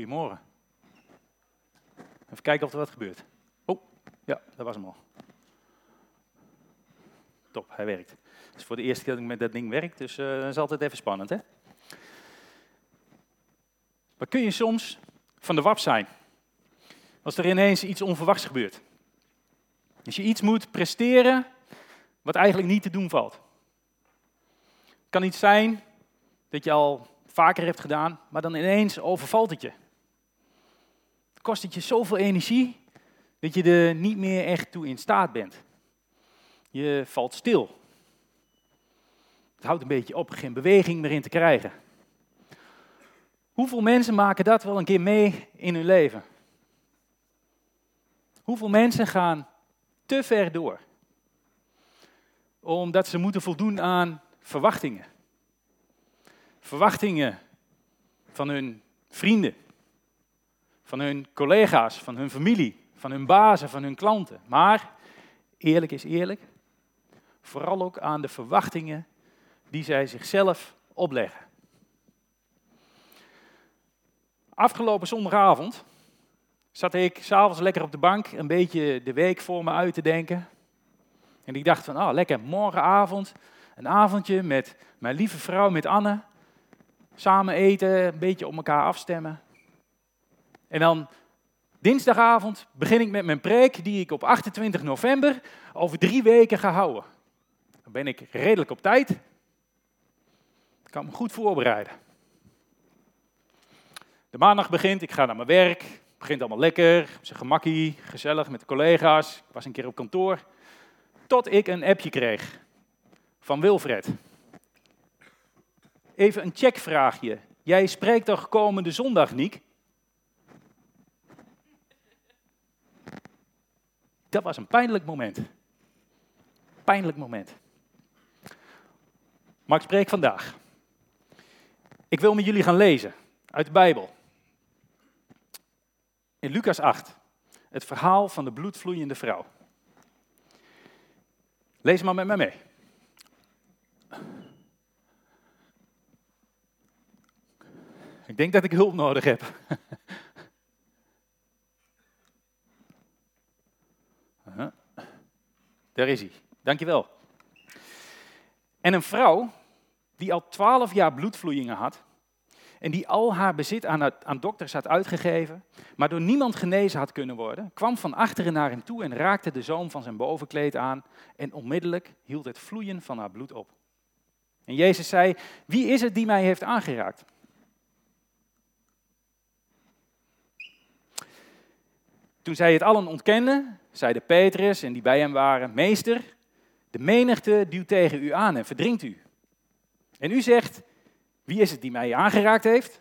Goedemorgen. Even kijken of er wat gebeurt. Oh, ja, dat was hem al. Top, hij werkt. Het is voor de eerste keer dat ik met dat ding werk, dus uh, dat is altijd even spannend, hè? Maar kun je soms van de wap zijn? Als er ineens iets onverwachts gebeurt. Als je iets moet presteren wat eigenlijk niet te doen valt. Het kan iets zijn dat je al vaker hebt gedaan, maar dan ineens overvalt het je. Kost het je zoveel energie dat je er niet meer echt toe in staat bent. Je valt stil. Het houdt een beetje op, geen beweging meer in te krijgen. Hoeveel mensen maken dat wel een keer mee in hun leven? Hoeveel mensen gaan te ver door? Omdat ze moeten voldoen aan verwachtingen. Verwachtingen van hun vrienden, van hun collega's, van hun familie, van hun bazen, van hun klanten. Maar, eerlijk is eerlijk, vooral ook aan de verwachtingen die zij zichzelf opleggen. Afgelopen zondagavond zat ik s'avonds lekker op de bank een beetje de week voor me uit te denken. En ik dacht van, ah, lekker, morgenavond, een avondje met mijn lieve vrouw, met Anne. Samen eten, een beetje op elkaar afstemmen. En dan dinsdagavond begin ik met mijn preek die ik op 28 november over drie weken ga houden. Dan ben ik redelijk op tijd. Ik kan me goed voorbereiden. De maandag begint, ik ga naar mijn werk. Het begint allemaal lekker, op zijn gemakkie, gezellig met de collega's. Ik was een keer op kantoor. Tot ik een appje kreeg van Wilfred. Even een checkvraagje. Jij spreekt toch komende zondag, Niek? Dat was een pijnlijk moment. Pijnlijk moment. Maar ik spreek vandaag. Ik wil met jullie gaan lezen uit de Bijbel. In Lucas 8, het verhaal van de bloedvloeiende vrouw. Lees maar met mij mee. Ik denk dat ik hulp nodig heb. Daar is hij. Dankjewel. En een vrouw die al twaalf jaar bloedvloeien had en die al haar bezit aan, aan dokters had uitgegeven, maar door niemand genezen had kunnen worden, kwam van achteren naar hem toe en raakte de zoom van zijn bovenkleed aan en onmiddellijk hield het vloeien van haar bloed op. En Jezus zei, wie is het die mij heeft aangeraakt? Toen zij het allen ontkenden, zeiden Petrus en die bij hem waren, meester, de menigte duwt tegen u aan en verdringt u. En u zegt, wie is het die mij aangeraakt heeft?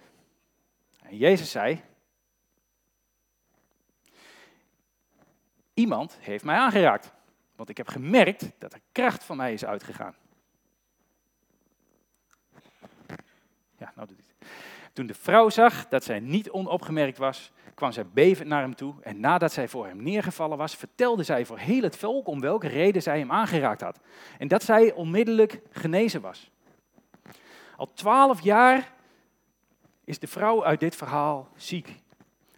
En Jezus zei, iemand heeft mij aangeraakt, want ik heb gemerkt dat er kracht van mij is uitgegaan. Ja, nou doet het. Toen de vrouw zag dat zij niet onopgemerkt was, kwam zij bevend naar hem toe en nadat zij voor hem neergevallen was, vertelde zij voor heel het volk om welke reden zij hem aangeraakt had. En dat zij onmiddellijk genezen was. Al twaalf jaar is de vrouw uit dit verhaal ziek.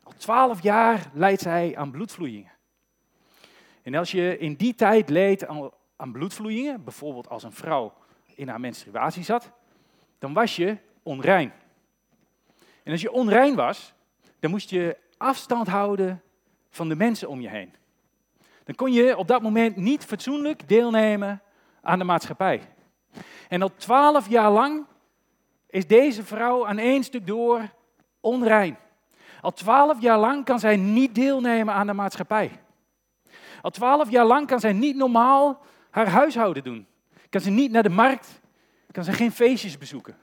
Al twaalf jaar lijdt zij aan bloedvloeien. En als je in die tijd leed aan bloedvloeien, bijvoorbeeld als een vrouw in haar menstruatie zat, dan was je onrein. En als je onrein was, dan moest je afstand houden van de mensen om je heen. Dan kon je op dat moment niet fatsoenlijk deelnemen aan de maatschappij. En al twaalf jaar lang is deze vrouw aan één stuk door onrein. Al twaalf jaar lang kan zij niet deelnemen aan de maatschappij. Al twaalf jaar lang kan zij niet normaal haar huishouden doen. Kan ze niet naar de markt, kan ze geen feestjes bezoeken.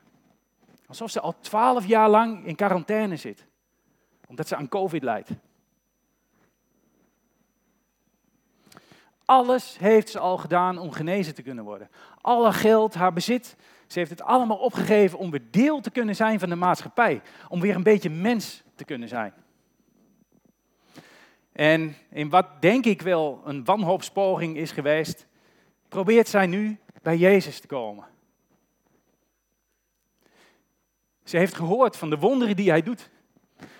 Alsof ze al twaalf jaar lang in quarantaine zit, omdat ze aan COVID lijdt. Alles heeft ze al gedaan om genezen te kunnen worden. Alle geld, haar bezit, ze heeft het allemaal opgegeven om weer deel te kunnen zijn van de maatschappij. Om weer een beetje mens te kunnen zijn. En in wat denk ik wel een wanhoopspoging is geweest, probeert zij nu bij Jezus te komen. Ze heeft gehoord van de wonderen die hij doet.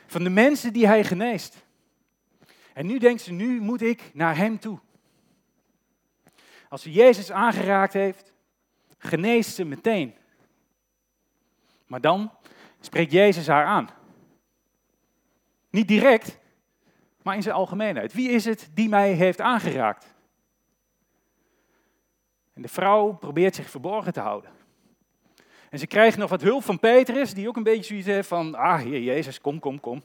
Van de mensen die hij geneest. En nu denkt ze, nu moet ik naar hem toe. Als ze Jezus aangeraakt heeft, geneest ze meteen. Maar dan spreekt Jezus haar aan. Niet direct, maar in zijn algemeenheid. Wie is het die mij heeft aangeraakt? En de vrouw probeert zich verborgen te houden. En ze krijgt nog wat hulp van Petrus, die ook een beetje zoiets heeft van, ah, heer Jezus, kom, kom, kom.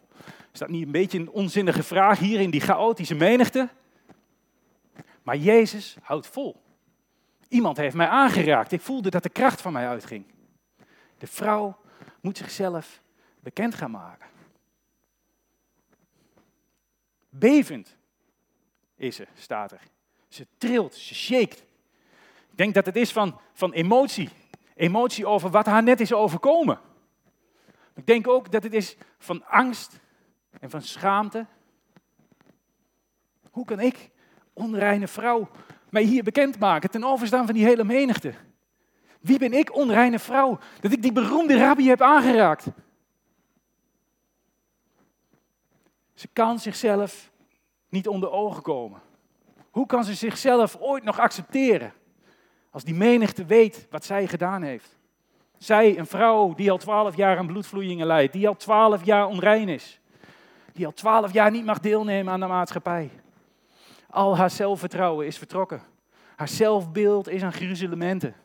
Is dat niet een beetje een onzinnige vraag hier in die chaotische menigte? Maar Jezus houdt vol. Iemand heeft mij aangeraakt. Ik voelde dat de kracht van mij uitging. De vrouw moet zichzelf bekend gaan maken. Bevend is ze, staat er. Ze trilt, ze shakt. Ik denk dat het is van, van emotie. Emotie over wat haar net is overkomen. Ik denk ook dat het is van angst en van schaamte. Hoe kan ik, onreine vrouw, mij hier bekendmaken ten overstaan van die hele menigte? Wie ben ik, onreine vrouw, dat ik die beroemde rabbi heb aangeraakt? Ze kan zichzelf niet onder ogen komen. Hoe kan ze zichzelf ooit nog accepteren als die menigte weet wat zij gedaan heeft? Zij, een vrouw die al twaalf jaar aan bloedvloeien lijdt, die al twaalf jaar onrein is, die al twaalf jaar niet mag deelnemen aan de maatschappij. Al haar zelfvertrouwen is vertrokken. Haar zelfbeeld is aan gruzelementen.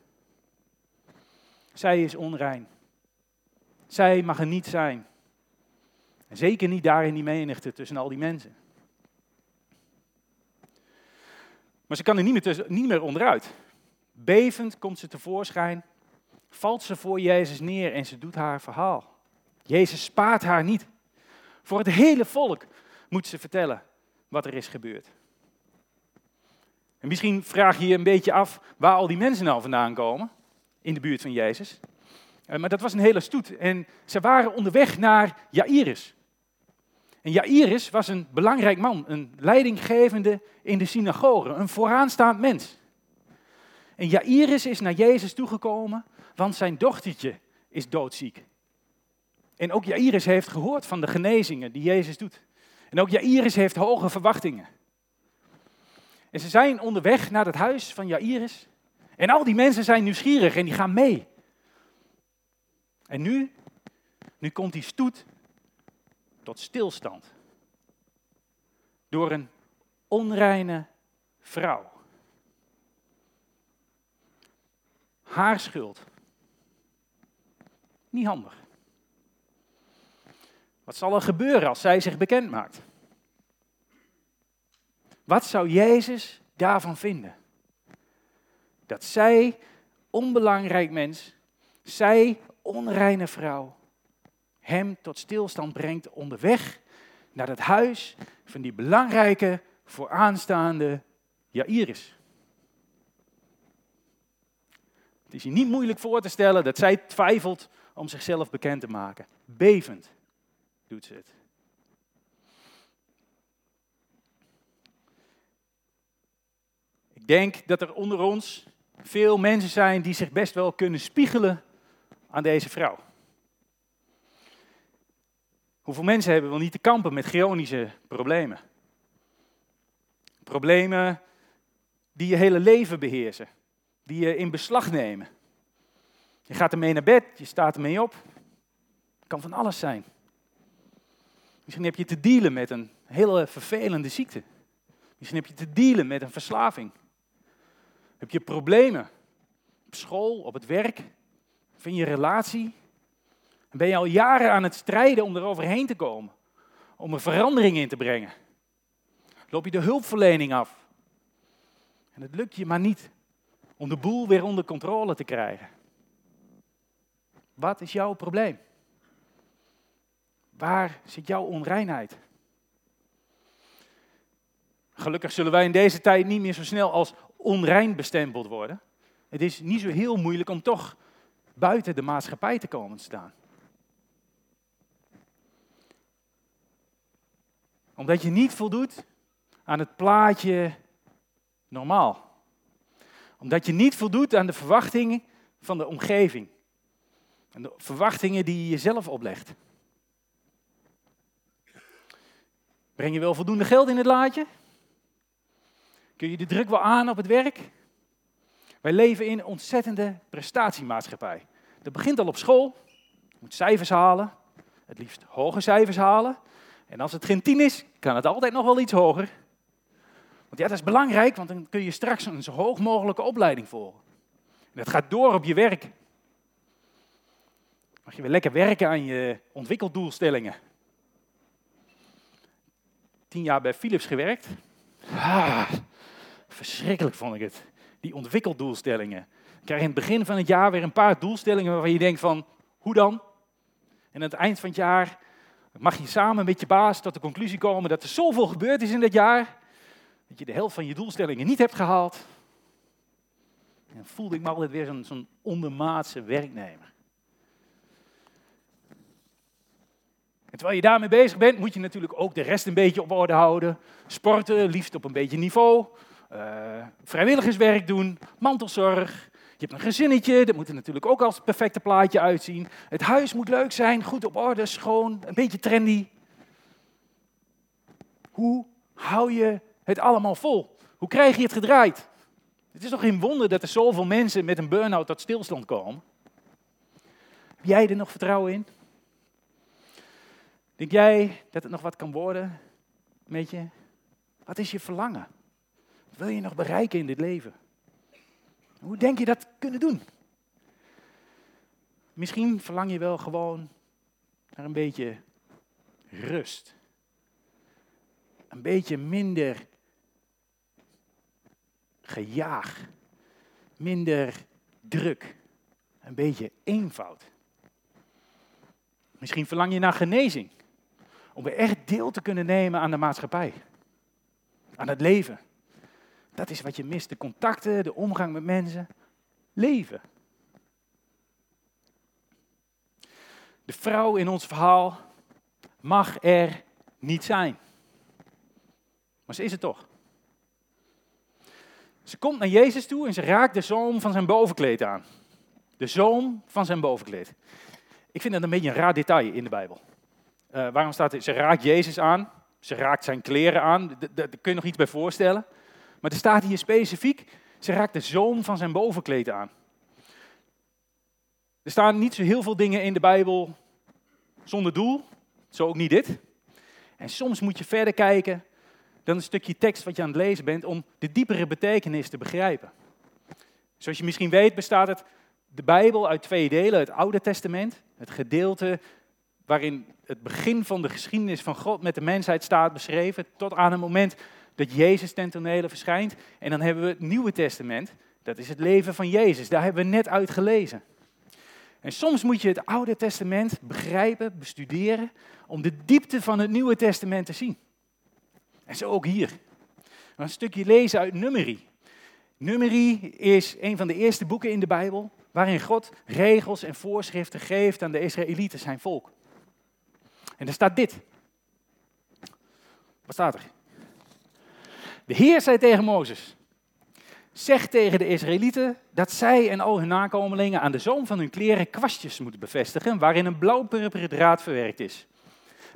Zij is onrein. Zij mag er niet zijn. En zeker niet daar in die menigte tussen al die mensen. Maar ze kan er niet meer, niet meer onderuit. Bevend komt ze tevoorschijn, valt ze voor Jezus neer en ze doet haar verhaal. Jezus spaart haar niet. Voor het hele volk moet ze vertellen wat er is gebeurd. En misschien vraag je je een beetje af waar al die mensen nou vandaan komen in de buurt van Jezus. Eh, maar dat was een hele stoet en ze waren onderweg naar Jairus. En Jairus was een belangrijk man, een leidinggevende in de synagoge, een vooraanstaand mens. En Jairus is naar Jezus toegekomen, want zijn dochtertje is doodziek. En ook Jairus heeft gehoord van de genezingen die Jezus doet. En ook Jairus heeft hoge verwachtingen. En ze zijn onderweg naar het huis van Jairus. En al die mensen zijn nieuwsgierig en die gaan mee. En nu, nu komt die stoet tot stilstand. Door een onreine vrouw. Haar schuld. Niet handig. Wat zal er gebeuren als zij zich bekend maakt? Wat zou Jezus daarvan vinden? Dat zij, onbelangrijk mens, zij, onreine vrouw, hem tot stilstand brengt onderweg naar het huis van die belangrijke vooraanstaande Jairus. Het is je niet moeilijk voor te stellen dat zij twijfelt om zichzelf bekend te maken. Bevend doet ze het. Ik denk dat er onder ons veel mensen zijn die zich best wel kunnen spiegelen aan deze vrouw. Hoeveel mensen hebben wel niet te kampen met chronische problemen? Problemen die je hele leven beheersen, die je in beslag nemen. Je gaat ermee naar bed, je staat ermee op. Het kan van alles zijn. Misschien heb je te dealen met een hele vervelende ziekte. Misschien heb je te dealen met een verslaving. Heb je problemen op school, op het werk, in je relatie? En ben je al jaren aan het strijden om er overheen te komen, om er verandering in te brengen? Loop je de hulpverlening af? En het lukt je maar niet om de boel weer onder controle te krijgen. Wat is jouw probleem? Waar zit jouw onreinheid? Gelukkig zullen wij in deze tijd niet meer zo snel als onrein bestempeld worden. Het is niet zo heel moeilijk om toch buiten de maatschappij te komen te staan. Omdat je niet voldoet aan het plaatje normaal. Omdat je niet voldoet aan de verwachtingen van de omgeving. En de verwachtingen die je jezelf oplegt. Breng je wel voldoende geld in het laadje? Kun je de druk wel aan op het werk? Wij leven in een ontzettende prestatiemaatschappij. Dat begint al op school. Je moet cijfers halen, het liefst hoge cijfers halen. En als het geen tien is, kan het altijd nog wel iets hoger. Ja, dat is belangrijk, want dan kun je straks een zo hoog mogelijke opleiding volgen. En dat gaat door op je werk. Mag je weer lekker werken aan je ontwikkeldoelstellingen. Tien jaar bij Philips gewerkt. Ah, verschrikkelijk vond ik het. Die ontwikkeldoelstellingen. Ik krijg in het begin van het jaar weer een paar doelstellingen waarvan je denkt van, hoe dan? En aan het eind van het jaar mag je samen met je baas tot de conclusie komen dat er zoveel gebeurd is in dat jaar, dat je de helft van je doelstellingen niet hebt gehaald. En voelde ik me altijd weer zo'n zo ondermaatse werknemer. En terwijl je daarmee bezig bent, moet je natuurlijk ook de rest een beetje op orde houden. Sporten, liefst op een beetje niveau. Uh, vrijwilligerswerk doen, mantelzorg. Je hebt een gezinnetje, dat moet er natuurlijk ook als perfecte plaatje uitzien. Het huis moet leuk zijn, goed op orde, schoon, een beetje trendy. Hoe hou je het allemaal vol? Hoe krijg je het gedraaid? Het is toch geen wonder dat er zoveel mensen met een burn-out tot stilstand komen. Heb jij er nog vertrouwen in? Denk jij dat het nog wat kan worden met je? Wat is je verlangen? Wat wil je nog bereiken in dit leven? Hoe denk je dat kunnen doen? Misschien verlang je wel gewoon naar een beetje rust. Een beetje minder gejaag. Minder druk. Een beetje eenvoud. Misschien verlang je naar genezing. Om weer echt deel te kunnen nemen aan de maatschappij. Aan het leven. Dat is wat je mist. De contacten, de omgang met mensen. Leven. De vrouw in ons verhaal mag er niet zijn. Maar ze is het toch. Ze komt naar Jezus toe en ze raakt de zoom van zijn bovenkleed aan. De zoom van zijn bovenkleed. Ik vind dat een beetje een raar detail in de Bijbel. Uh, waarom staat er, ze raakt Jezus aan, ze raakt zijn kleren aan, daar kun je nog iets bij voorstellen. Maar er staat hier specifiek, ze raakt de zoom van zijn bovenkleed aan. Er staan niet zo heel veel dingen in de Bijbel zonder doel, zo ook niet dit. En soms moet je verder kijken dan een stukje tekst wat je aan het lezen bent om de diepere betekenis te begrijpen. Zoals je misschien weet bestaat het, de Bijbel uit twee delen, het Oude Testament, het gedeelte waarin het begin van de geschiedenis van God met de mensheid staat beschreven, tot aan het moment dat Jezus ten tonele verschijnt. En dan hebben we het Nieuwe Testament, dat is het leven van Jezus. Daar hebben we net uit gelezen. En soms moet je het Oude Testament begrijpen, bestuderen, om de diepte van het Nieuwe Testament te zien. En zo ook hier. Een stukje lezen uit Numeri. Numeri is een van de eerste boeken in de Bijbel waarin God regels en voorschriften geeft aan de Israëlieten, zijn volk. En er staat dit. Wat staat er? De Heer zei tegen Mozes, zeg tegen de Israëlieten dat zij en al hun nakomelingen aan de zoom van hun kleren kwastjes moeten bevestigen waarin een blauw-purperen draad verwerkt is.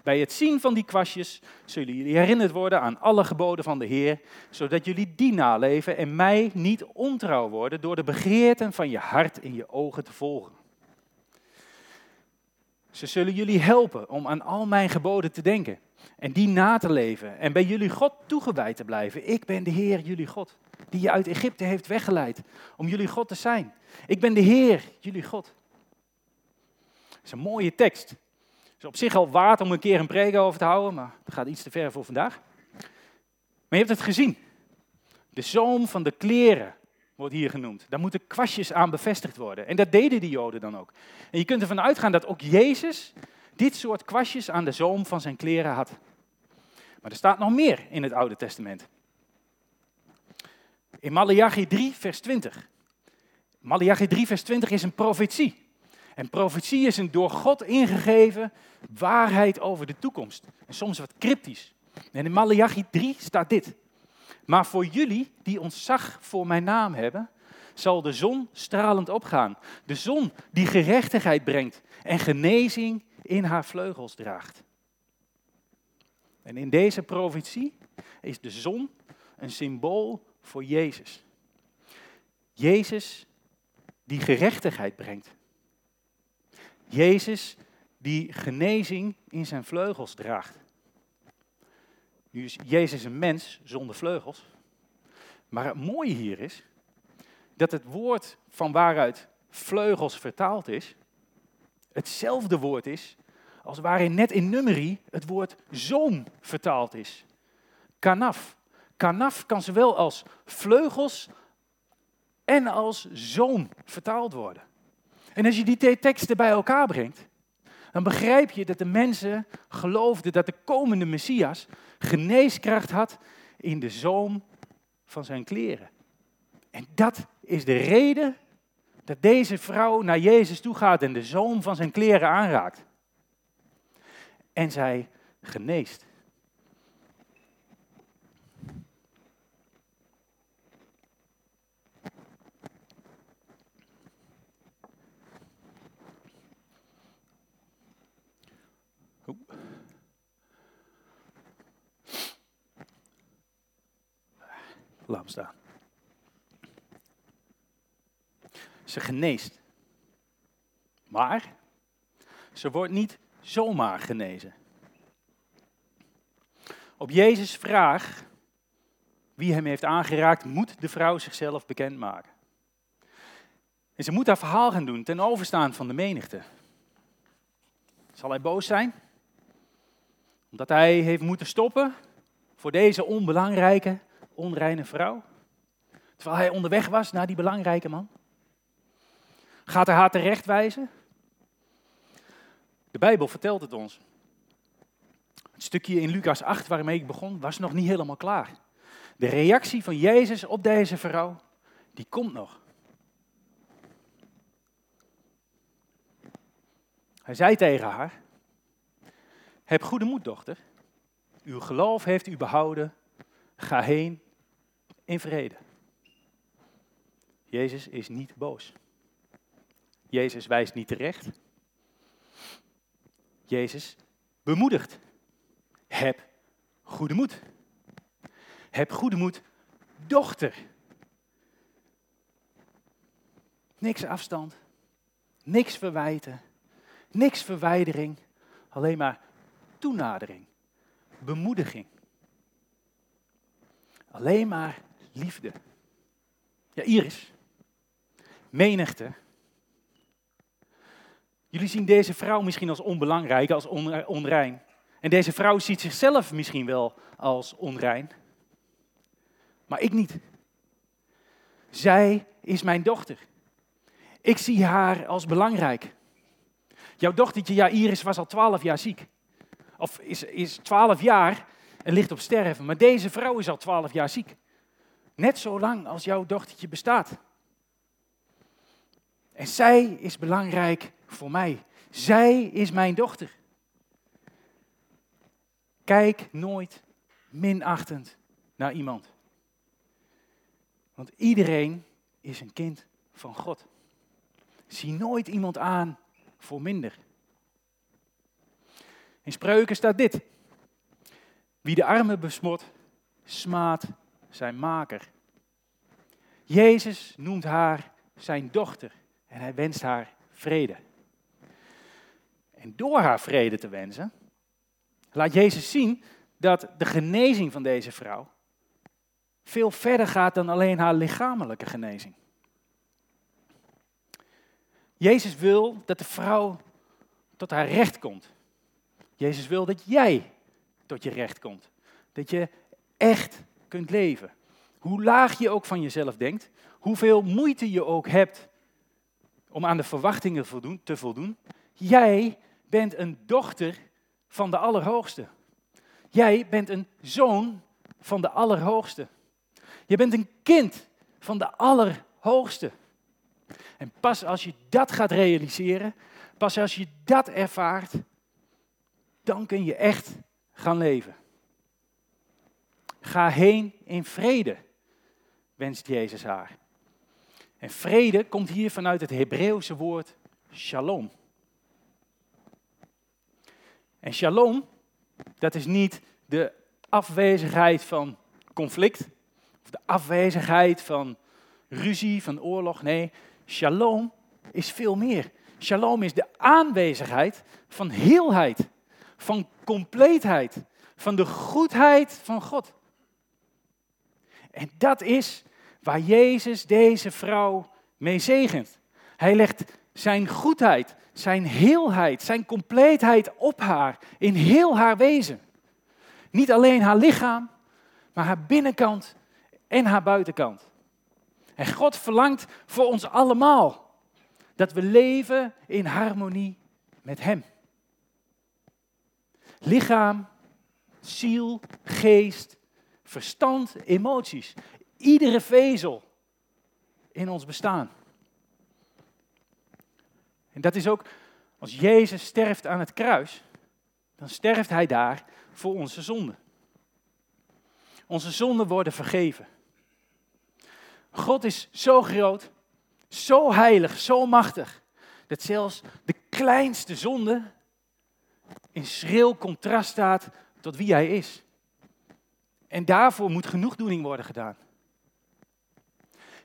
Bij het zien van die kwastjes zullen jullie herinnerd worden aan alle geboden van de Heer, zodat jullie die naleven en mij niet ontrouw worden door de begeerten van je hart in je ogen te volgen. Ze zullen jullie helpen om aan al mijn geboden te denken en die na te leven en bij jullie God toegewijd te blijven. Ik ben de Heer, jullie God, die je uit Egypte heeft weggeleid om jullie God te zijn. Ik ben de Heer, jullie God. Dat is een mooie tekst. Is op zich al waard om een keer een preek over te houden, maar dat gaat iets te ver voor vandaag. Maar je hebt het gezien. De zoom van de kleren wordt hier genoemd. Daar moeten kwastjes aan bevestigd worden. En dat deden die Joden dan ook. En je kunt ervan uitgaan dat ook Jezus dit soort kwastjes aan de zoom van zijn kleren had. Maar er staat nog meer in het Oude Testament. In Malachi 3, vers 20. Malachi 3, vers 20 is een profetie. En profetie is een door God ingegeven waarheid over de toekomst. En soms wat cryptisch. En in Malachi 3 staat dit. Maar voor jullie die ontzag voor mijn naam hebben, zal de zon stralend opgaan. De zon die gerechtigheid brengt en genezing in haar vleugels draagt. En in deze profetie is de zon een symbool voor Jezus. Jezus die gerechtigheid brengt. Jezus die genezing in zijn vleugels draagt. Nu is Jezus een mens zonder vleugels. Maar het mooie hier is dat het woord van waaruit vleugels vertaald is, hetzelfde woord is als waarin net in nummerie het woord zoom vertaald is. Kanaf. Kanaf kan zowel als vleugels en als zoom vertaald worden. En als je die twee teksten bij elkaar brengt, dan begrijp je dat de mensen geloofden dat de komende Messias geneeskracht had in de zoom van zijn kleren. En dat is de reden dat deze vrouw naar Jezus toe gaat en de zoom van zijn kleren aanraakt. En zij geneest. Staan. Ze geneest. Maar ze wordt niet zomaar genezen. Op Jezus' vraag wie hem heeft aangeraakt, moet de vrouw zichzelf bekendmaken. En ze moet haar verhaal gaan doen ten overstaan van de menigte. Zal hij boos zijn? Omdat hij heeft moeten stoppen voor deze onbelangrijke, onreine vrouw? Terwijl hij onderweg was naar die belangrijke man? Gaat hij haar terechtwijzen? De Bijbel vertelt het ons. Het stukje in Lucas 8 waarmee ik begon, was nog niet helemaal klaar. De reactie van Jezus op deze vrouw, die komt nog. Hij zei tegen haar, heb goede moed, dochter. Uw geloof heeft u behouden. Ga heen in vrede. Jezus is niet boos. Jezus wijst niet terecht. Jezus bemoedigt. Heb goede moed. Heb goede moed, dochter. Niks afstand, niks verwijten, niks verwijdering, alleen maar toenadering, bemoediging. Alleen maar liefde. Ja, Iris, menigte. Jullie zien deze vrouw misschien als onbelangrijk, als onrein. En deze vrouw ziet zichzelf misschien wel als onrein. Maar ik niet. Zij is mijn dochter. Ik zie haar als belangrijk. Jouw dochtertje, ja, Iris, was al twaalf jaar ziek. Of is, is twaalf jaar en ligt op sterven. Maar deze vrouw is al twaalf jaar ziek. Net zo lang als jouw dochtertje bestaat. En zij is belangrijk voor mij. Zij is mijn dochter. Kijk nooit minachtend naar iemand. Want iedereen is een kind van God. Zie nooit iemand aan voor minder. In spreuken staat dit. Wie de armen besmot, smaat zijn maker. Jezus noemt haar zijn dochter en hij wenst haar vrede. En door haar vrede te wensen, laat Jezus zien dat de genezing van deze vrouw veel verder gaat dan alleen haar lichamelijke genezing. Jezus wil dat de vrouw tot haar recht komt. Jezus wil dat jij tot je recht komt. Dat je echt kunt leven. Hoe laag je ook van jezelf denkt, hoeveel moeite je ook hebt om aan de verwachtingen te voldoen, jij bent een dochter van de Allerhoogste. Jij bent een zoon van de Allerhoogste. Je bent een kind van de Allerhoogste. En pas als je dat gaat realiseren, pas als je dat ervaart, dan kun je echt gaan leven. Ga heen in vrede, wenst Jezus haar. En vrede komt hier vanuit het Hebreeuwse woord shalom. En shalom, dat is niet de afwezigheid van conflict, of de afwezigheid van ruzie, van oorlog. Nee, shalom is veel meer. Shalom is de aanwezigheid van heelheid, van compleetheid, van de goedheid van God. En dat is waar Jezus deze vrouw mee zegent. Hij legt zijn goedheid, zijn heelheid, zijn compleetheid op haar, in heel haar wezen. Niet alleen haar lichaam, maar haar binnenkant en haar buitenkant. En God verlangt voor ons allemaal dat we leven in harmonie met Hem. Lichaam, ziel, geest, verstand, emoties. Iedere vezel in ons bestaan. En dat is ook, als Jezus sterft aan het kruis, dan sterft Hij daar voor onze zonden. Onze zonden worden vergeven. God is zo groot, zo heilig, zo machtig, dat zelfs de kleinste zonde in schril contrast staat tot wie Hij is. En daarvoor moet genoegdoening worden gedaan.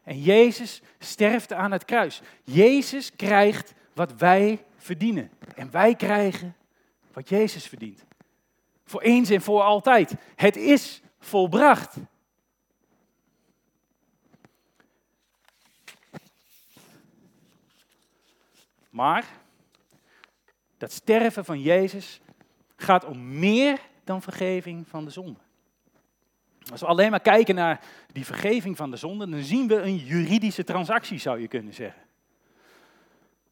En Jezus sterft aan het kruis. Jezus krijgt wat wij verdienen. En wij krijgen wat Jezus verdient. Voor eens en voor altijd. Het is volbracht. Maar dat sterven van Jezus gaat om meer dan vergeving van de zonde. Als we alleen maar kijken naar die vergeving van de zonde, dan zien we een juridische transactie, zou je kunnen zeggen.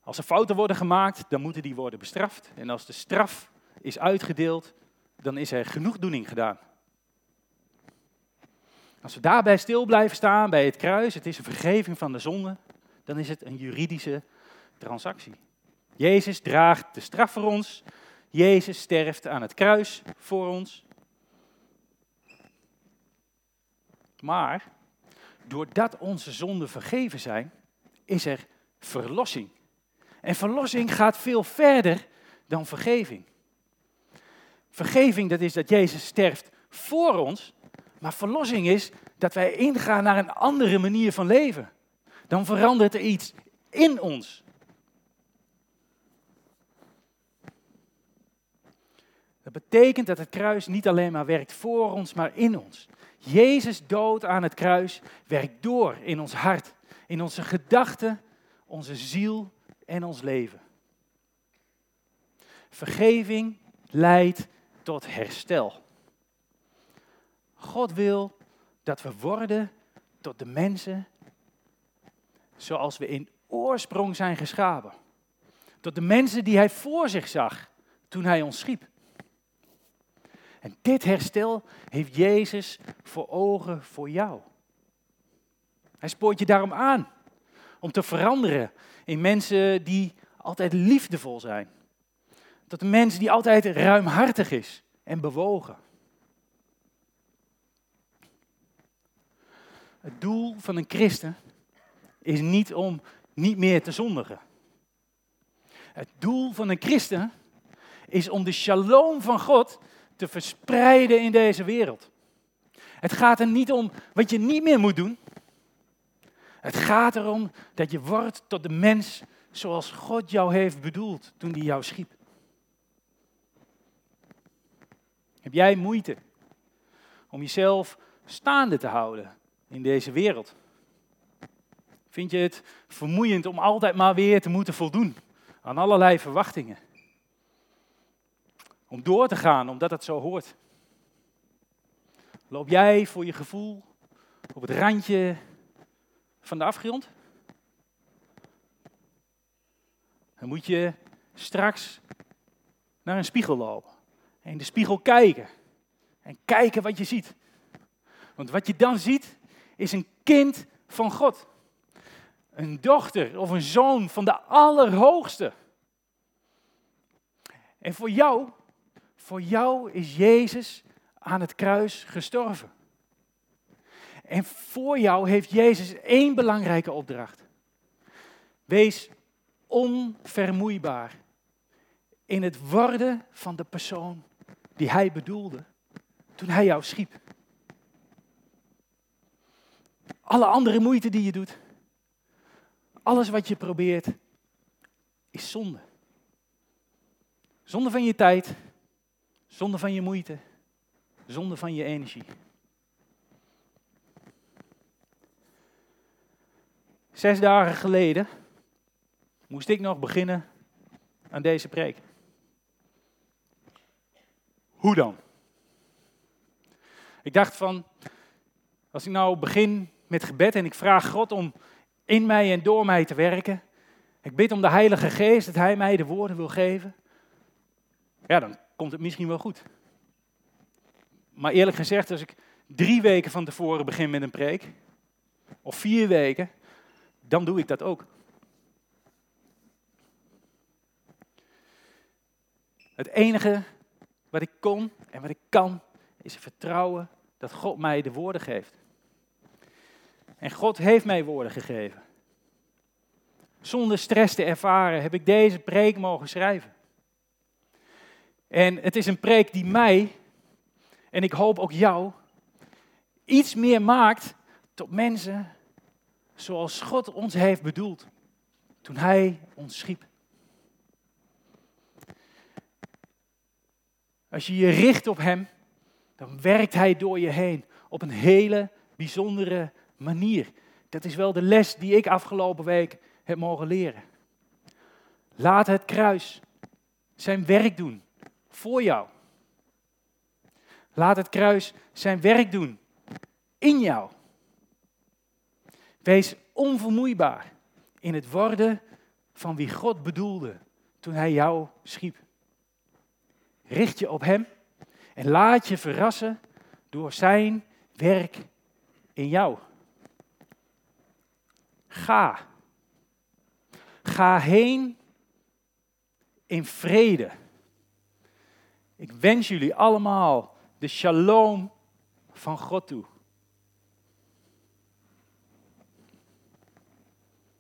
Als er fouten worden gemaakt, dan moeten die worden bestraft. En als de straf is uitgedeeld, dan is er genoegdoening gedaan. Als we daarbij stil blijven staan bij het kruis, het is een vergeving van de zonde, dan is het een juridische transactie. Jezus draagt de straf voor ons. Jezus sterft aan het kruis voor ons. Maar doordat onze zonden vergeven zijn, is er verlossing. En verlossing gaat veel verder dan vergeving. Vergeving, dat is dat Jezus sterft voor ons. Maar verlossing is dat wij ingaan naar een andere manier van leven. Dan verandert er iets in ons. Dat betekent dat het kruis niet alleen maar werkt voor ons, maar in ons. Jezus dood aan het kruis werkt door in ons hart, in onze gedachten, onze ziel en ons leven. Vergeving leidt tot herstel. God wil dat we worden tot de mensen zoals we in oorsprong zijn geschapen. Tot de mensen die Hij voor zich zag toen Hij ons schiep. En dit herstel heeft Jezus voor ogen voor jou. Hij spoort je daarom aan om te veranderen in mensen die altijd liefdevol zijn. Tot een mens die altijd ruimhartig is en bewogen. Het doel van een christen is niet om niet meer te zondigen. Het doel van een christen is om de shalom van God te verspreiden in deze wereld. Het gaat er niet om wat je niet meer moet doen. Het gaat erom dat je wordt tot de mens zoals God jou heeft bedoeld toen hij jou schiep. Heb jij moeite om jezelf staande te houden in deze wereld? Vind je het vermoeiend om altijd maar weer te moeten voldoen aan allerlei verwachtingen? Om door te gaan omdat het zo hoort. Loop jij voor je gevoel op het randje van de afgrond? Dan moet je straks naar een spiegel lopen. En in de spiegel kijken. En kijken wat je ziet. Want wat je dan ziet, is een kind van God. Een dochter of een zoon van de Allerhoogste. En voor jou voor jou is Jezus aan het kruis gestorven. En voor jou heeft Jezus één belangrijke opdracht. Wees onvermoeibaar in het worden van de persoon die Hij bedoelde toen hij jou schiep. Alle andere moeite die je doet, alles wat je probeert, is zonde. Zonde van je tijd, zonde van je moeite, zonde van je energie. Zes dagen geleden moest ik nog beginnen aan deze preek. Hoe dan? Ik dacht van, als ik nou begin met gebed en ik vraag God om in mij en door mij te werken. Ik bid om de Heilige Geest dat Hij mij de woorden wil geven. Ja, dan komt het misschien wel goed. Maar eerlijk gezegd, als ik drie weken van tevoren begin met een preek, of vier weken, dan doe ik dat ook. Het enige wat ik kon en wat ik kan, is vertrouwen dat God mij de woorden geeft. En God heeft mij woorden gegeven. Zonder stress te ervaren heb ik deze preek mogen schrijven. En het is een preek die mij, en ik hoop ook jou, iets meer maakt tot mensen zoals God ons heeft bedoeld toen Hij ons schiep. Als je je richt op Hem, dan werkt Hij door je heen op een hele bijzondere manier. Dat is wel de les die ik afgelopen week heb mogen leren. Laat het kruis zijn werk doen voor jou. Laat het kruis zijn werk doen in jou. Wees onvermoeibaar in het worden van wie God bedoelde toen Hij jou schiep. Richt je op Hem en laat je verrassen door Zijn werk in jou. Ga. Ga heen in vrede. Ik wens jullie allemaal de shalom van God toe.